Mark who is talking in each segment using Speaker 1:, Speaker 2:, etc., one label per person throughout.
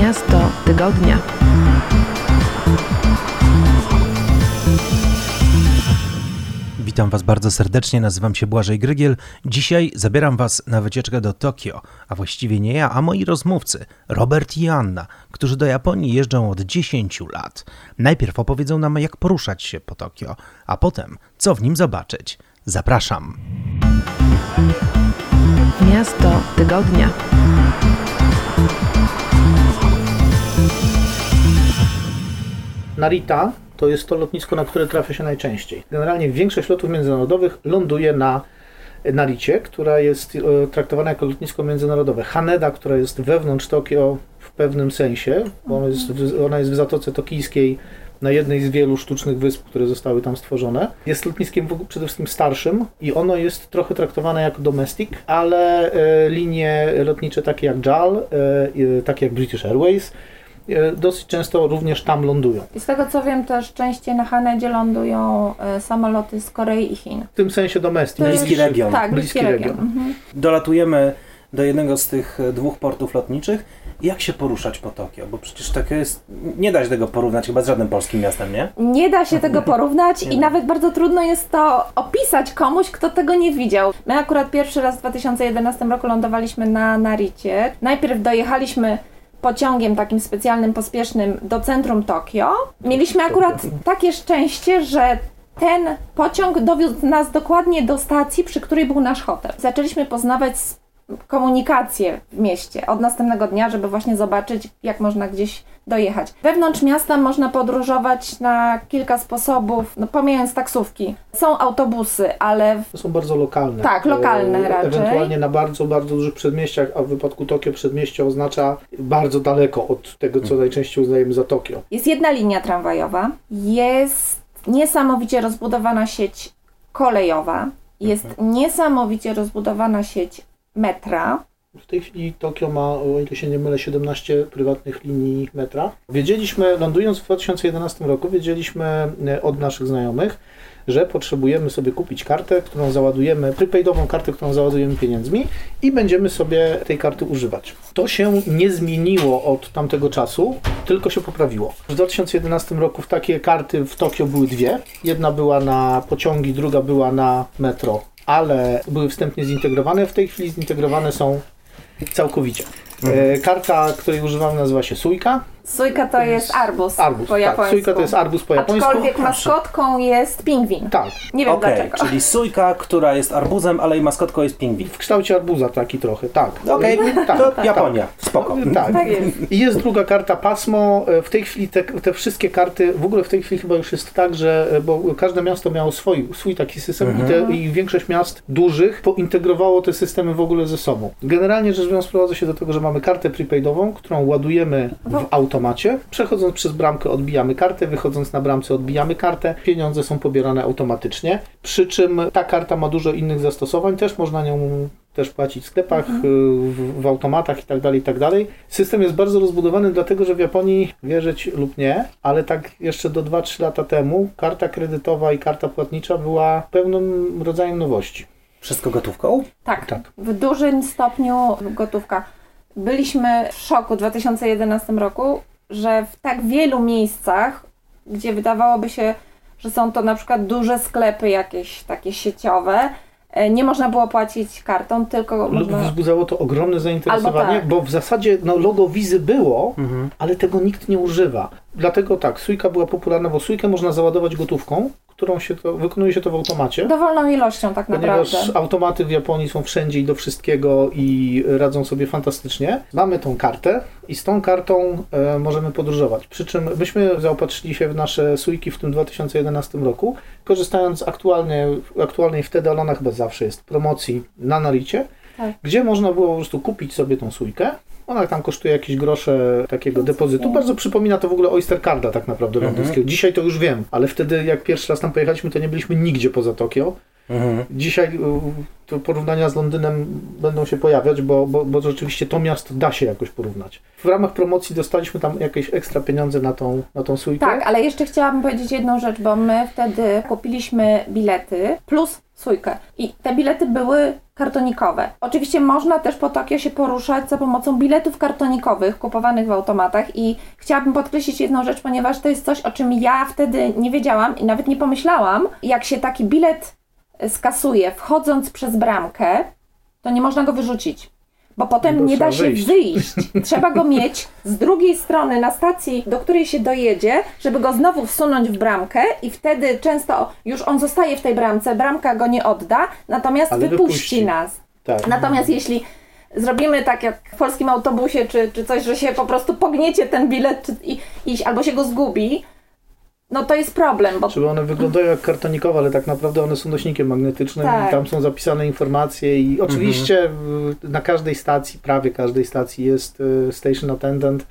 Speaker 1: Miasto Tygodnia.
Speaker 2: Witam Was bardzo serdecznie, nazywam się Błażej Grygiel. Dzisiaj zabieram Was na wycieczkę do Tokio, a właściwie nie ja, a moi rozmówcy, Robert i Anna, którzy do Japonii jeżdżą od 10 lat. Najpierw opowiedzą nam, jak poruszać się po Tokio, a potem, co w nim zobaczyć. Zapraszam.
Speaker 1: Miasto Tygodnia.
Speaker 3: Narita to jest to lotnisko, na które trafia się najczęściej. Generalnie większość lotów międzynarodowych ląduje na Naricie, która jest e, traktowana jako lotnisko międzynarodowe. Haneda, która jest wewnątrz Tokio w pewnym sensie, bo ona jest, w- ona jest w Zatoce Tokijskiej na jednej z wielu sztucznych wysp, które zostały tam stworzone. Jest lotniskiem przede wszystkim starszym i ono jest trochę traktowane jako domestic, ale e, linie lotnicze takie jak JAL, e, takie jak British Airways, dosyć często również tam lądują.
Speaker 4: I z tego co wiem, też częściej na Hanedzie lądują e, samoloty z Korei i Chin.
Speaker 3: W tym sensie domestic.
Speaker 4: To
Speaker 2: Bliski
Speaker 4: jest-
Speaker 2: region.
Speaker 4: Tak,
Speaker 3: Bliski
Speaker 4: bliski region.
Speaker 3: region.
Speaker 4: Mhm.
Speaker 2: Dolatujemy do jednego z tych e, dwóch portów lotniczych. Jak się poruszać po Tokio? Bo przecież Tokio jest... Nie da się tego porównać chyba z żadnym polskim miastem, nie?
Speaker 4: Nie da się tego porównać i nawet bardzo trudno jest to opisać komuś, kto tego nie widział. My akurat pierwszy raz w 2011 roku lądowaliśmy na Naricie. Najpierw dojechaliśmy pociągiem takim specjalnym, pospiesznym do centrum Tokio. Mieliśmy akurat takie szczęście, że ten pociąg dowiózł nas dokładnie do stacji, przy której był nasz hotel. Zaczęliśmy poznawać komunikację w mieście od następnego dnia, żeby właśnie zobaczyć, jak można gdzieś dojechać. Wewnątrz miasta można podróżować na kilka sposobów, no, pomijając taksówki. Są autobusy, ale w
Speaker 3: To są bardzo lokalne.
Speaker 4: Tak, lokalne
Speaker 3: E,
Speaker 4: raczej.
Speaker 3: Ewentualnie na bardzo, bardzo dużych przedmieściach, a w wypadku Tokio przedmieście oznacza bardzo daleko od tego, co najczęściej uznajemy za Tokio.
Speaker 4: Jest jedna linia tramwajowa, jest niesamowicie rozbudowana sieć kolejowa, jest niesamowicie rozbudowana sieć metra.
Speaker 3: W tej chwili Tokio ma, o ile się nie mylę, 17 prywatnych linii metra. Wiedzieliśmy, lądując w 2011 roku, wiedzieliśmy e, od naszych znajomych, że potrzebujemy sobie kupić kartę, którą załadujemy, prepaidową kartę, którą załadujemy pieniędzmi i będziemy sobie tej karty używać. To się nie zmieniło od tamtego czasu, tylko się poprawiło. W 2011 roku takie karty w Tokio były dwie. Jedna była na pociągi, druga była na metro, ale były wstępnie zintegrowane. W tej chwili zintegrowane są całkowicie. E, Karta, której używamy nazywa się Suika.
Speaker 4: Sójka to jest arbus,
Speaker 3: Arbus,
Speaker 4: po
Speaker 3: tak.
Speaker 4: japońsku.
Speaker 3: Suika to jest arbus po japońsku.
Speaker 4: Aczkolwiek maskotką jest pingwin.
Speaker 3: Tak,
Speaker 4: Nie wiem
Speaker 2: Okej,
Speaker 4: dlaczego.
Speaker 2: czyli sójka, która jest arbuzem, ale i maskotką jest pingwin.
Speaker 3: w kształcie arbuza taki trochę, tak.
Speaker 2: Okej,
Speaker 3: tak,
Speaker 2: to
Speaker 3: tak,
Speaker 2: Japonia, spoko.
Speaker 3: Tak.
Speaker 4: Tak jest.
Speaker 3: I jest druga karta pasmo. E, W tej chwili te, te wszystkie karty, w ogóle w tej chwili chyba już jest tak, że e, bo każde miasto miało swój, swój taki system i, te, i większość miast dużych pointegrowało te systemy w ogóle ze sobą. Generalnie rzecz biorąc sprowadza się do tego, że mamy kartę prepaidową, którą ładujemy w automacie. Przechodząc przez bramkę odbijamy kartę, wychodząc na bramce odbijamy kartę. Pieniądze są pobierane automatycznie. Przy czym ta karta ma dużo innych zastosowań, też można nią też płacić w sklepach, y, w, w automatach i tak dalej, i tak dalej. System jest bardzo rozbudowany, dlatego że w Japonii, wierzyć lub nie, ale tak jeszcze do 2-3 lata temu karta kredytowa i karta płatnicza była pewnym rodzajem nowości.
Speaker 2: Wszystko gotówką?
Speaker 4: Tak,
Speaker 3: Tak.
Speaker 4: w dużym stopniu gotówka. Byliśmy w szoku w 2011 roku, że w tak wielu miejscach, gdzie wydawałoby się, że są to na przykład duże sklepy jakieś takie sieciowe, e, nie można było płacić kartą, tylko
Speaker 3: Lub
Speaker 4: można...
Speaker 3: wzbudzało to ogromne zainteresowanie,
Speaker 4: tak.
Speaker 3: bo w zasadzie no, logo wizy było, ale tego nikt nie używa. Dlatego tak, Suika była popularna, bo Suikę można załadować gotówką, którą się to, wykonuje się to w automacie.
Speaker 4: Dowolną ilością tak naprawdę.
Speaker 3: Ponieważ automaty w Japonii są wszędzie i do wszystkiego i radzą sobie fantastycznie. Mamy tą kartę i z tą kartą e, możemy podróżować. Przy czym myśmy zaopatrzyli się w nasze sujki w tym 2011 roku, korzystając z aktualnie, aktualnej wtedy, ale ona chyba zawsze jest, promocji na Naricie,
Speaker 4: Tak.
Speaker 3: gdzie można było po prostu kupić sobie tą sujkę. Ona tam kosztuje jakieś grosze takiego depozytu. Bardzo przypomina to w ogóle Oyster Carda tak naprawdę londyńskiego. Dzisiaj to już wiem, ale wtedy jak pierwszy raz tam pojechaliśmy, to nie byliśmy nigdzie poza Tokio.
Speaker 2: Mhm.
Speaker 3: Dzisiaj y, porównania z Londynem będą się pojawiać, bo, bo, bo rzeczywiście to miasto da się jakoś porównać. W ramach promocji dostaliśmy tam jakieś ekstra pieniądze na tą, na tą.
Speaker 4: Tak, ale jeszcze chciałabym powiedzieć jedną rzecz, bo my wtedy kupiliśmy bilety plus sójkę. I te bilety były kartonikowe. Oczywiście można też po Tokio się poruszać za pomocą biletów kartonikowych kupowanych w automatach i chciałabym podkreślić jedną rzecz, ponieważ to jest coś, o czym ja wtedy nie wiedziałam i nawet nie pomyślałam. Jak się taki bilet skasuje wchodząc przez bramkę, to nie można go wyrzucić. Bo potem
Speaker 3: Bo
Speaker 4: nie da się
Speaker 3: wyjść.
Speaker 4: wyjść. Trzeba go mieć z drugiej strony na stacji, do której się dojedzie, żeby go znowu wsunąć w bramkę i wtedy często już on zostaje w tej bramce, bramka go nie odda, natomiast
Speaker 3: Ale
Speaker 4: wypuści,
Speaker 3: wypuści.
Speaker 4: nas.
Speaker 3: tak.
Speaker 4: Natomiast jeśli zrobimy tak jak w polskim autobusie czy, czy coś, że się po prostu pogniecie ten bilet czy, i, i, albo się go zgubi, no to jest problem, bo
Speaker 3: Żeby one wyglądają jak kartonikowe, ale tak naprawdę one są nośnikiem magnetycznym
Speaker 4: Tak.
Speaker 3: i tam są zapisane informacje i oczywiście w- na każdej stacji, prawie każdej stacji jest y, station attendant,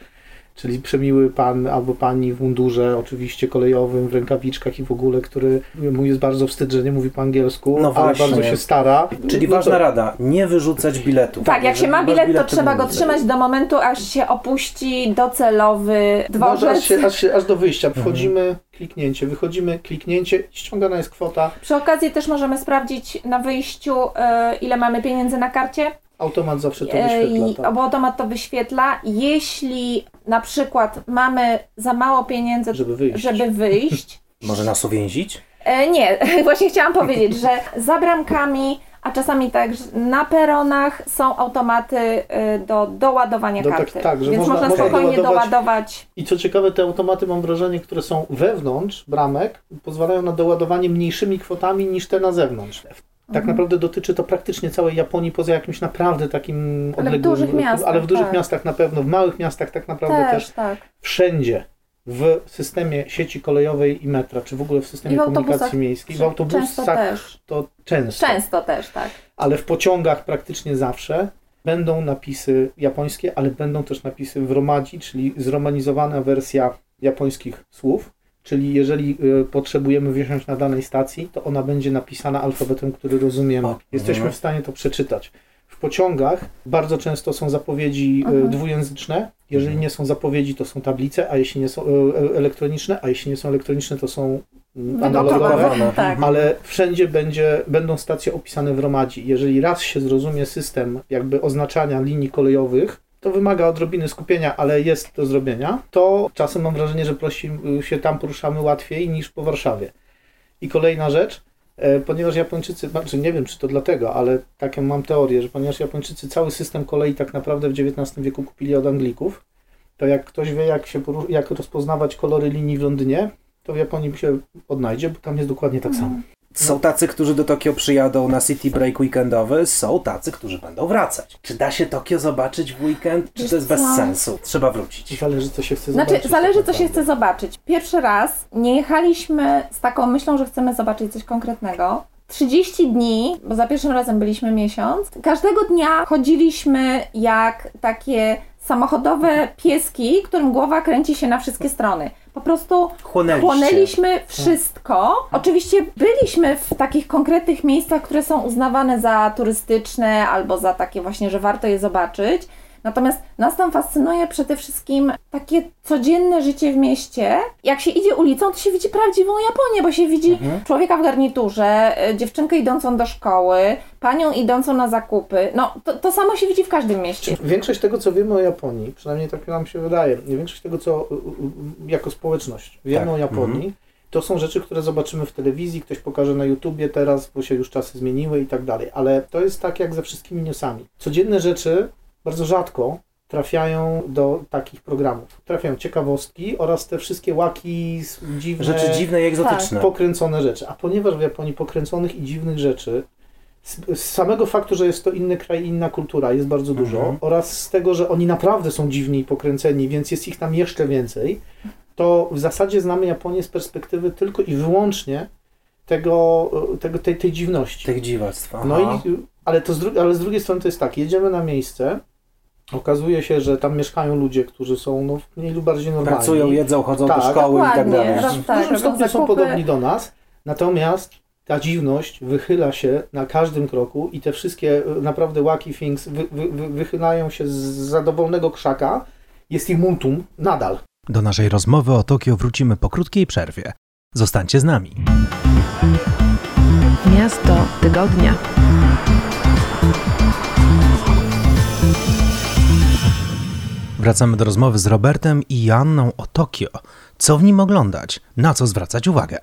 Speaker 3: czyli przemiły pan albo pani w mundurze, oczywiście kolejowym, w rękawiczkach i w ogóle, który mu jest bardzo wstyd, że nie mówi po angielsku,
Speaker 2: No
Speaker 3: ale
Speaker 2: właśnie.
Speaker 3: bardzo się stara.
Speaker 2: Czyli
Speaker 3: No to-
Speaker 2: ważna rada, nie wyrzucać biletu.
Speaker 4: tak, jak się ma
Speaker 2: masz
Speaker 4: bilet, to trzeba go trzymać do momentu, aż się opuści docelowy
Speaker 3: Może aż,
Speaker 4: dworzec.
Speaker 3: się, aż, się, aż do wyjścia.
Speaker 2: Mhm.
Speaker 3: Wchodzimy, kliknięcie, wychodzimy, kliknięcie, ściągana jest kwota,
Speaker 4: Przy okazji też możemy sprawdzić na wyjściu, e, ile mamy pieniędzy na karcie.
Speaker 3: Automat zawsze to
Speaker 4: E,
Speaker 3: wyświetla. Tak,
Speaker 4: Bo automat to wyświetla. Jeśli na przykład mamy za mało pieniędzy,
Speaker 3: żeby wyjść.
Speaker 4: żeby wyjść,
Speaker 2: Może nas uwięzić?
Speaker 4: E, nie, właśnie chciałam powiedzieć, że za bramkami, a czasami tak, że na peronach są automaty e, do doładowania
Speaker 3: Do tak-
Speaker 4: karty.
Speaker 3: tak, że
Speaker 4: Więc
Speaker 3: można-
Speaker 4: można,
Speaker 3: można
Speaker 4: spokojnie
Speaker 3: doładować-
Speaker 4: doładować.
Speaker 3: I co ciekawe, te automaty, mam wrażenie, które są wewnątrz bramek, pozwalają na doładowanie mniejszymi kwotami niż te na zewnątrz. Tak
Speaker 4: Mhm.
Speaker 3: naprawdę dotyczy to praktycznie całej Japonii, poza jakimś naprawdę takim
Speaker 4: Ale w
Speaker 3: odległym...
Speaker 4: dużych miastach,
Speaker 3: Ale w dużych
Speaker 4: tak.
Speaker 3: miastach na pewno, w małych miastach tak naprawdę też.
Speaker 4: Też, tak.
Speaker 3: Wszędzie w systemie sieci kolejowej i metra, czy w ogóle w systemie
Speaker 4: w
Speaker 3: komunikacji miejskiej, w
Speaker 4: Często
Speaker 3: autobusach
Speaker 4: też.
Speaker 3: to często,
Speaker 4: Często też, tak.
Speaker 3: ale w pociągach praktycznie zawsze będą napisy japońskie, ale będą też napisy w romadzi, czyli zromanizowana wersja japońskich słów. Czyli jeżeli y, potrzebujemy wsiąść na danej stacji, to ona będzie napisana alfabetem, który rozumiemy. Jesteśmy
Speaker 2: mhm.
Speaker 3: w stanie to przeczytać. W pociągach bardzo często są zapowiedzi y,
Speaker 4: Mhm.
Speaker 3: dwujęzyczne. Jeżeli nie są zapowiedzi, to są tablice, a jeśli nie są y, y, elektroniczne, a jeśli nie są elektroniczne, to są mm, analogowe.
Speaker 4: Tak.
Speaker 2: Mhm.
Speaker 3: Ale wszędzie będzie, będą stacje opisane w romadzi. Jeżeli raz się zrozumie system jakby oznaczania linii kolejowych, to wymaga odrobiny skupienia, ale jest do zrobienia, to czasem mam wrażenie, że prosi y, się tam poruszamy łatwiej niż po Warszawie. I kolejna rzecz, e, ponieważ Japończycy, znaczy nie wiem czy to dlatego, ale taką mam teorię, że ponieważ Japończycy cały system kolei tak naprawdę w XIX wieku kupili od Anglików, to jak ktoś wie jak, się jak rozpoznawać kolory linii w Londynie, to w Japonii się odnajdzie, bo tam jest dokładnie tak samo.
Speaker 2: Są tacy, którzy do Tokio przyjadą na city break weekendowy, są tacy, którzy będą wracać. Czy da się Tokio zobaczyć w weekend, czy to jest bez sensu? Trzeba wrócić.
Speaker 3: Zależy, co się chce
Speaker 4: Znaczy,
Speaker 3: zobaczyć.
Speaker 4: zależy,
Speaker 3: tak
Speaker 4: co się chce zobaczyć. Pierwszy raz nie jechaliśmy z taką myślą, że chcemy zobaczyć coś konkretnego. 30 dni, bo za pierwszym razem byliśmy miesiąc, każdego dnia chodziliśmy jak takie samochodowe pieski, którym głowa kręci się na wszystkie strony. Po prostu. Chłonęliśmy wszystko. Oczywiście byliśmy w takich konkretnych miejscach, które są uznawane za turystyczne albo za takie właśnie, że warto je zobaczyć. Natomiast nas tam fascynuje przede wszystkim takie codzienne życie w mieście. Jak się idzie ulicą, to się widzi prawdziwą Japonię, bo się widzi
Speaker 2: Mhm.
Speaker 4: człowieka w garniturze, y, dziewczynkę idącą do szkoły, panią idącą na zakupy. No, to, to samo się widzi w każdym mieście.
Speaker 3: Większość tego, co wiemy o Japonii, przynajmniej tak nam się wydaje, większość tego, co y, y, jako społeczność wiemy
Speaker 2: Tak.
Speaker 3: o Japonii, to są rzeczy, które zobaczymy w telewizji, ktoś pokaże na YouTubie teraz, bo się już czasy zmieniły i tak dalej. Ale to jest tak jak ze wszystkimi newsami. Codzienne rzeczy bardzo rzadko trafiają do takich programów. Trafiają ciekawostki oraz te wszystkie łaki, dziwne,
Speaker 2: Rzeczy dziwne i egzotyczne.
Speaker 3: pokręcone rzeczy. A ponieważ w Japonii pokręconych i dziwnych rzeczy, z, samego faktu, że jest to inny kraj inna kultura, jest bardzo dużo,
Speaker 2: Mhm.
Speaker 3: oraz z tego, że oni naprawdę są dziwni i pokręceni, więc jest ich tam jeszcze więcej, to w zasadzie znamy Japonię z perspektywy tylko i wyłącznie tego, e, tego tej, tej dziwności.
Speaker 2: Tych dziwactw. aha.
Speaker 3: No i, ale, to z dru- ale z drugiej strony to jest tak, jedziemy na miejsce, okazuje się, że tam mieszkają ludzie, którzy są no, mniej lub bardziej normalni.
Speaker 2: Pracują, jedzą, chodzą do
Speaker 3: Tak.
Speaker 2: szkoły i tak dalej.
Speaker 3: W dużym stopniu są podobni do nas, natomiast ta dziwność wychyla się na każdym kroku i te wszystkie e, naprawdę wacky things wy, wy, wy, wychylają się z zadowolonego krzaka. Jest ich multum nadal.
Speaker 2: Do naszej rozmowy o Tokio wrócimy po krótkiej przerwie. Zostańcie z nami.
Speaker 1: Miasto tygodnia.
Speaker 2: Wracamy do rozmowy z Robertem i Joanną o Tokio. Co w nim oglądać? Na co zwracać uwagę?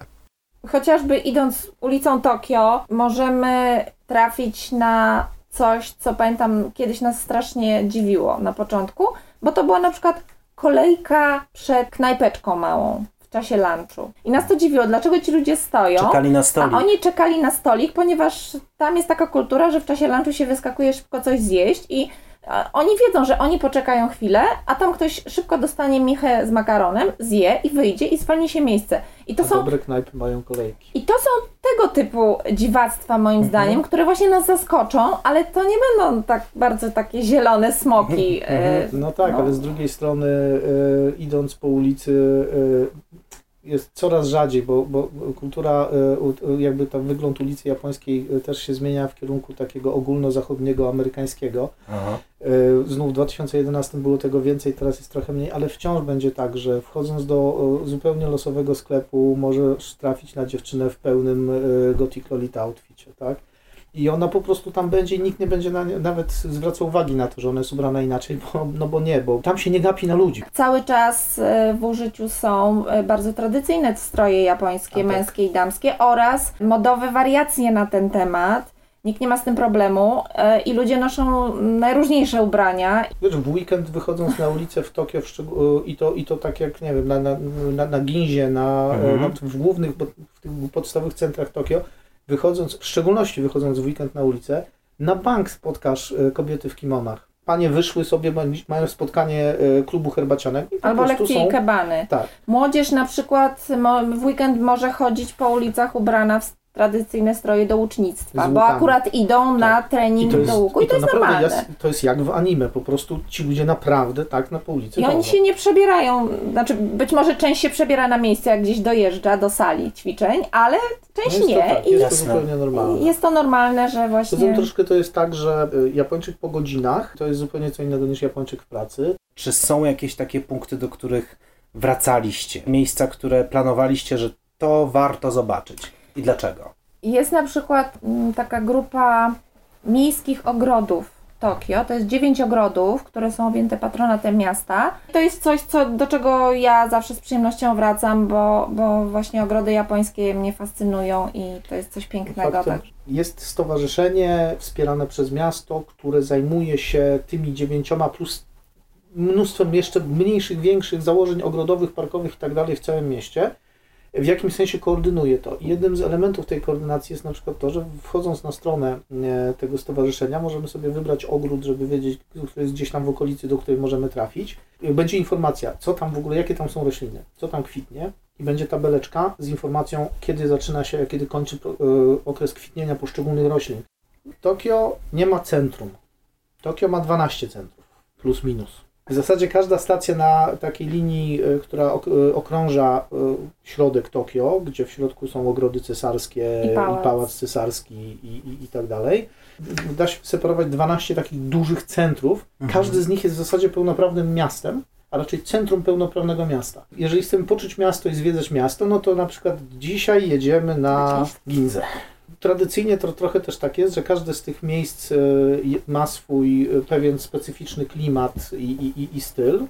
Speaker 4: Chociażby idąc ulicą Tokio, możemy trafić na coś, co pamiętam kiedyś nas strasznie dziwiło na początku, bo to była na przykład kolejka przed knajpeczką małą w czasie lunchu. I nas to dziwiło, dlaczego ci ludzie stoją.
Speaker 5: Czekali na stolik.
Speaker 4: A oni czekali na stolik, ponieważ tam jest taka kultura, że w czasie lunchu się wyskakuje szybko coś zjeść i oni wiedzą, że oni poczekają chwilę, a tam ktoś szybko dostanie michę z makaronem, zje i wyjdzie i zwolni się miejsce. I to
Speaker 3: A
Speaker 4: są
Speaker 3: dobre knajpy mają kolejki.
Speaker 4: i to są tego typu dziwactwa, moim zdaniem, które właśnie nas zaskoczą, ale to nie będą tak bardzo takie zielone smoki. e,
Speaker 3: No tak,
Speaker 4: no.
Speaker 3: ale z drugiej strony e, idąc po ulicy e, jest coraz rzadziej, bo, bo kultura, e, jakby tam wygląd ulicy japońskiej e, też się zmienia w kierunku takiego ogólnozachodniego, amerykańskiego.
Speaker 5: Aha.
Speaker 3: E, Znów w 2011 było tego więcej, teraz jest trochę mniej, ale wciąż będzie tak, że wchodząc do zupełnie losowego sklepu możesz trafić na dziewczynę w pełnym Gothic Lolita outficie, tak? I ona po prostu tam będzie i nikt nie będzie na nie, nawet zwracał uwagi na to, że ona jest ubrana inaczej, bo, no bo nie, bo tam się nie gapi na ludzi.
Speaker 4: Cały czas e, w użyciu są e, bardzo tradycyjne stroje japońskie,
Speaker 3: tak.
Speaker 4: męskie i damskie oraz modowe wariacje na ten temat. Nikt nie ma z tym problemu e, i ludzie noszą najróżniejsze ubrania.
Speaker 3: Wiesz, w weekend wychodząc na ulicę w Tokio w i, to, i to tak jak, nie wiem, na, na, na, na Ginzie, na,
Speaker 5: Mhm.
Speaker 3: na, w głównych, bo- w tych podstawowych centrach Tokio, wychodząc, w szczególności wychodząc w weekend na ulicę, na bank spotkasz e, kobiety w kimonach. Panie wyszły sobie, ma- mają spotkanie e, klubu herbacianek
Speaker 4: Albo
Speaker 3: są...
Speaker 4: i kebany.
Speaker 3: Tak.
Speaker 4: Młodzież na przykład w weekend może chodzić po ulicach ubrana w tradycyjne stroje do łucznictwa, bo akurat idą na trening do łuku i to, jest
Speaker 3: naprawdę
Speaker 4: normalne.
Speaker 3: jest, to jest jak w anime, po prostu ci ludzie naprawdę tak na po ulicy
Speaker 4: I oni się nie przebierają, znaczy być może część się przebiera na miejsce, jak gdzieś dojeżdża do sali ćwiczeń, ale część
Speaker 3: No jest
Speaker 4: nie.
Speaker 3: To tak,
Speaker 4: I
Speaker 3: jest to zupełnie normalne.
Speaker 4: jest to normalne, że
Speaker 3: Poza
Speaker 4: właśnie...
Speaker 3: troszkę to jest tak, że y, Japończyk po godzinach to jest zupełnie co innego niż Japończyk w pracy.
Speaker 5: Czy są jakieś takie punkty, do których wracaliście? Miejsca, które planowaliście, że to warto zobaczyć? I dlaczego?
Speaker 4: Jest na przykład mm, taka grupa miejskich ogrodów Tokio. To jest dziewięć ogrodów, które są objęte patronatem miasta. To jest coś, co, do czego ja zawsze z przyjemnością wracam, bo, bo właśnie ogrody japońskie mnie fascynują i to jest coś pięknego.
Speaker 3: Faktem
Speaker 4: Tak.
Speaker 3: jest stowarzyszenie wspierane przez miasto, które zajmuje się tymi dziewięcioma plus mnóstwem jeszcze mniejszych, większych założeń ogrodowych, parkowych i tak dalej w całym mieście. W jakimś sensie koordynuje to. Jednym z elementów tej koordynacji jest na przykład to, że wchodząc na stronę e, tego stowarzyszenia możemy sobie wybrać ogród, żeby wiedzieć, który jest gdzieś tam w okolicy, do której możemy trafić. I Będzie informacja, co tam w ogóle, jakie tam są rośliny, co tam kwitnie i będzie tabeleczka z informacją, kiedy zaczyna się, kiedy kończy e, okres kwitnienia poszczególnych roślin. Tokio nie ma centrum. Tokio ma 12 centrów, plus minus. W zasadzie każda stacja na takiej linii, e, która e, okrąża e, środek Tokio, gdzie w środku są ogrody cesarskie
Speaker 4: I pałac.
Speaker 3: cesarski i, i, i tak dalej, da się separować 12 takich dużych centrów. Każdy z nich jest w zasadzie pełnoprawnym miastem, a raczej centrum pełnoprawnego miasta. Jeżeli chcemy poczuć miasto i zwiedzać miasto, no to na przykład dzisiaj jedziemy na Ginzę. Tradycyjnie to trochę też tak jest, że każde z tych miejsc e, ma swój e, pewien specyficzny klimat i, i- i styl.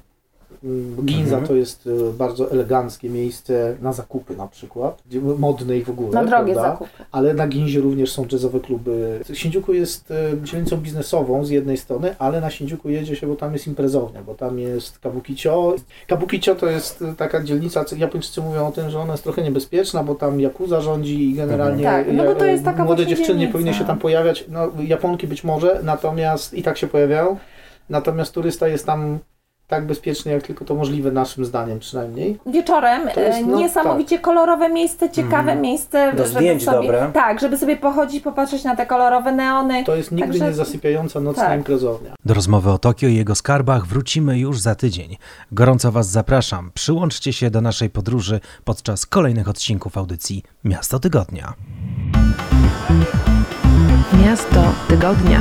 Speaker 3: Ginza
Speaker 5: Mhm.
Speaker 3: to jest e, bardzo eleganckie miejsce na zakupy na przykład, gdzie- modne i w ogóle.
Speaker 4: Na drogie
Speaker 3: prawda?
Speaker 4: zakupy.
Speaker 3: Ale na Ginzie również są jazzowe kluby. Shinjuku jest e, dzielnicą biznesową z jednej strony, ale na Shinjuku jedzie się, bo tam jest imprezownia, bo tam jest Kabukicho. Kabukicho to jest e, taka dzielnica, Japończycy mówią o tym, że ona jest trochę niebezpieczna, bo tam Yakuza rządzi i generalnie
Speaker 4: Tak, no bo to jest taka
Speaker 3: młode dziewczyny nie powinny się tam pojawiać. No, Japonki być może, natomiast i tak się pojawiają. Natomiast turysta jest tam tak bezpieczny, jak tylko to możliwe, naszym zdaniem przynajmniej.
Speaker 4: Wieczorem
Speaker 3: To jest,
Speaker 4: e,
Speaker 3: no,
Speaker 4: niesamowicie kolorowe miejsce, ciekawe
Speaker 5: Mhm.
Speaker 4: miejsce.
Speaker 5: Do
Speaker 4: żeby
Speaker 5: zdjęć
Speaker 4: sobie,
Speaker 5: dobre.
Speaker 4: Tak, żeby sobie pochodzić, popatrzeć na te kolorowe neony.
Speaker 3: To jest nigdy
Speaker 4: Także-
Speaker 3: nie zasypiająca nocna
Speaker 4: tak.
Speaker 3: imprezownia.
Speaker 2: Do rozmowy o Tokio i jego skarbach wrócimy już za tydzień. Gorąco Was zapraszam. Przyłączcie się do naszej podróży podczas kolejnych odcinków audycji Miasto Tygodnia.
Speaker 1: Miasto tygodnia.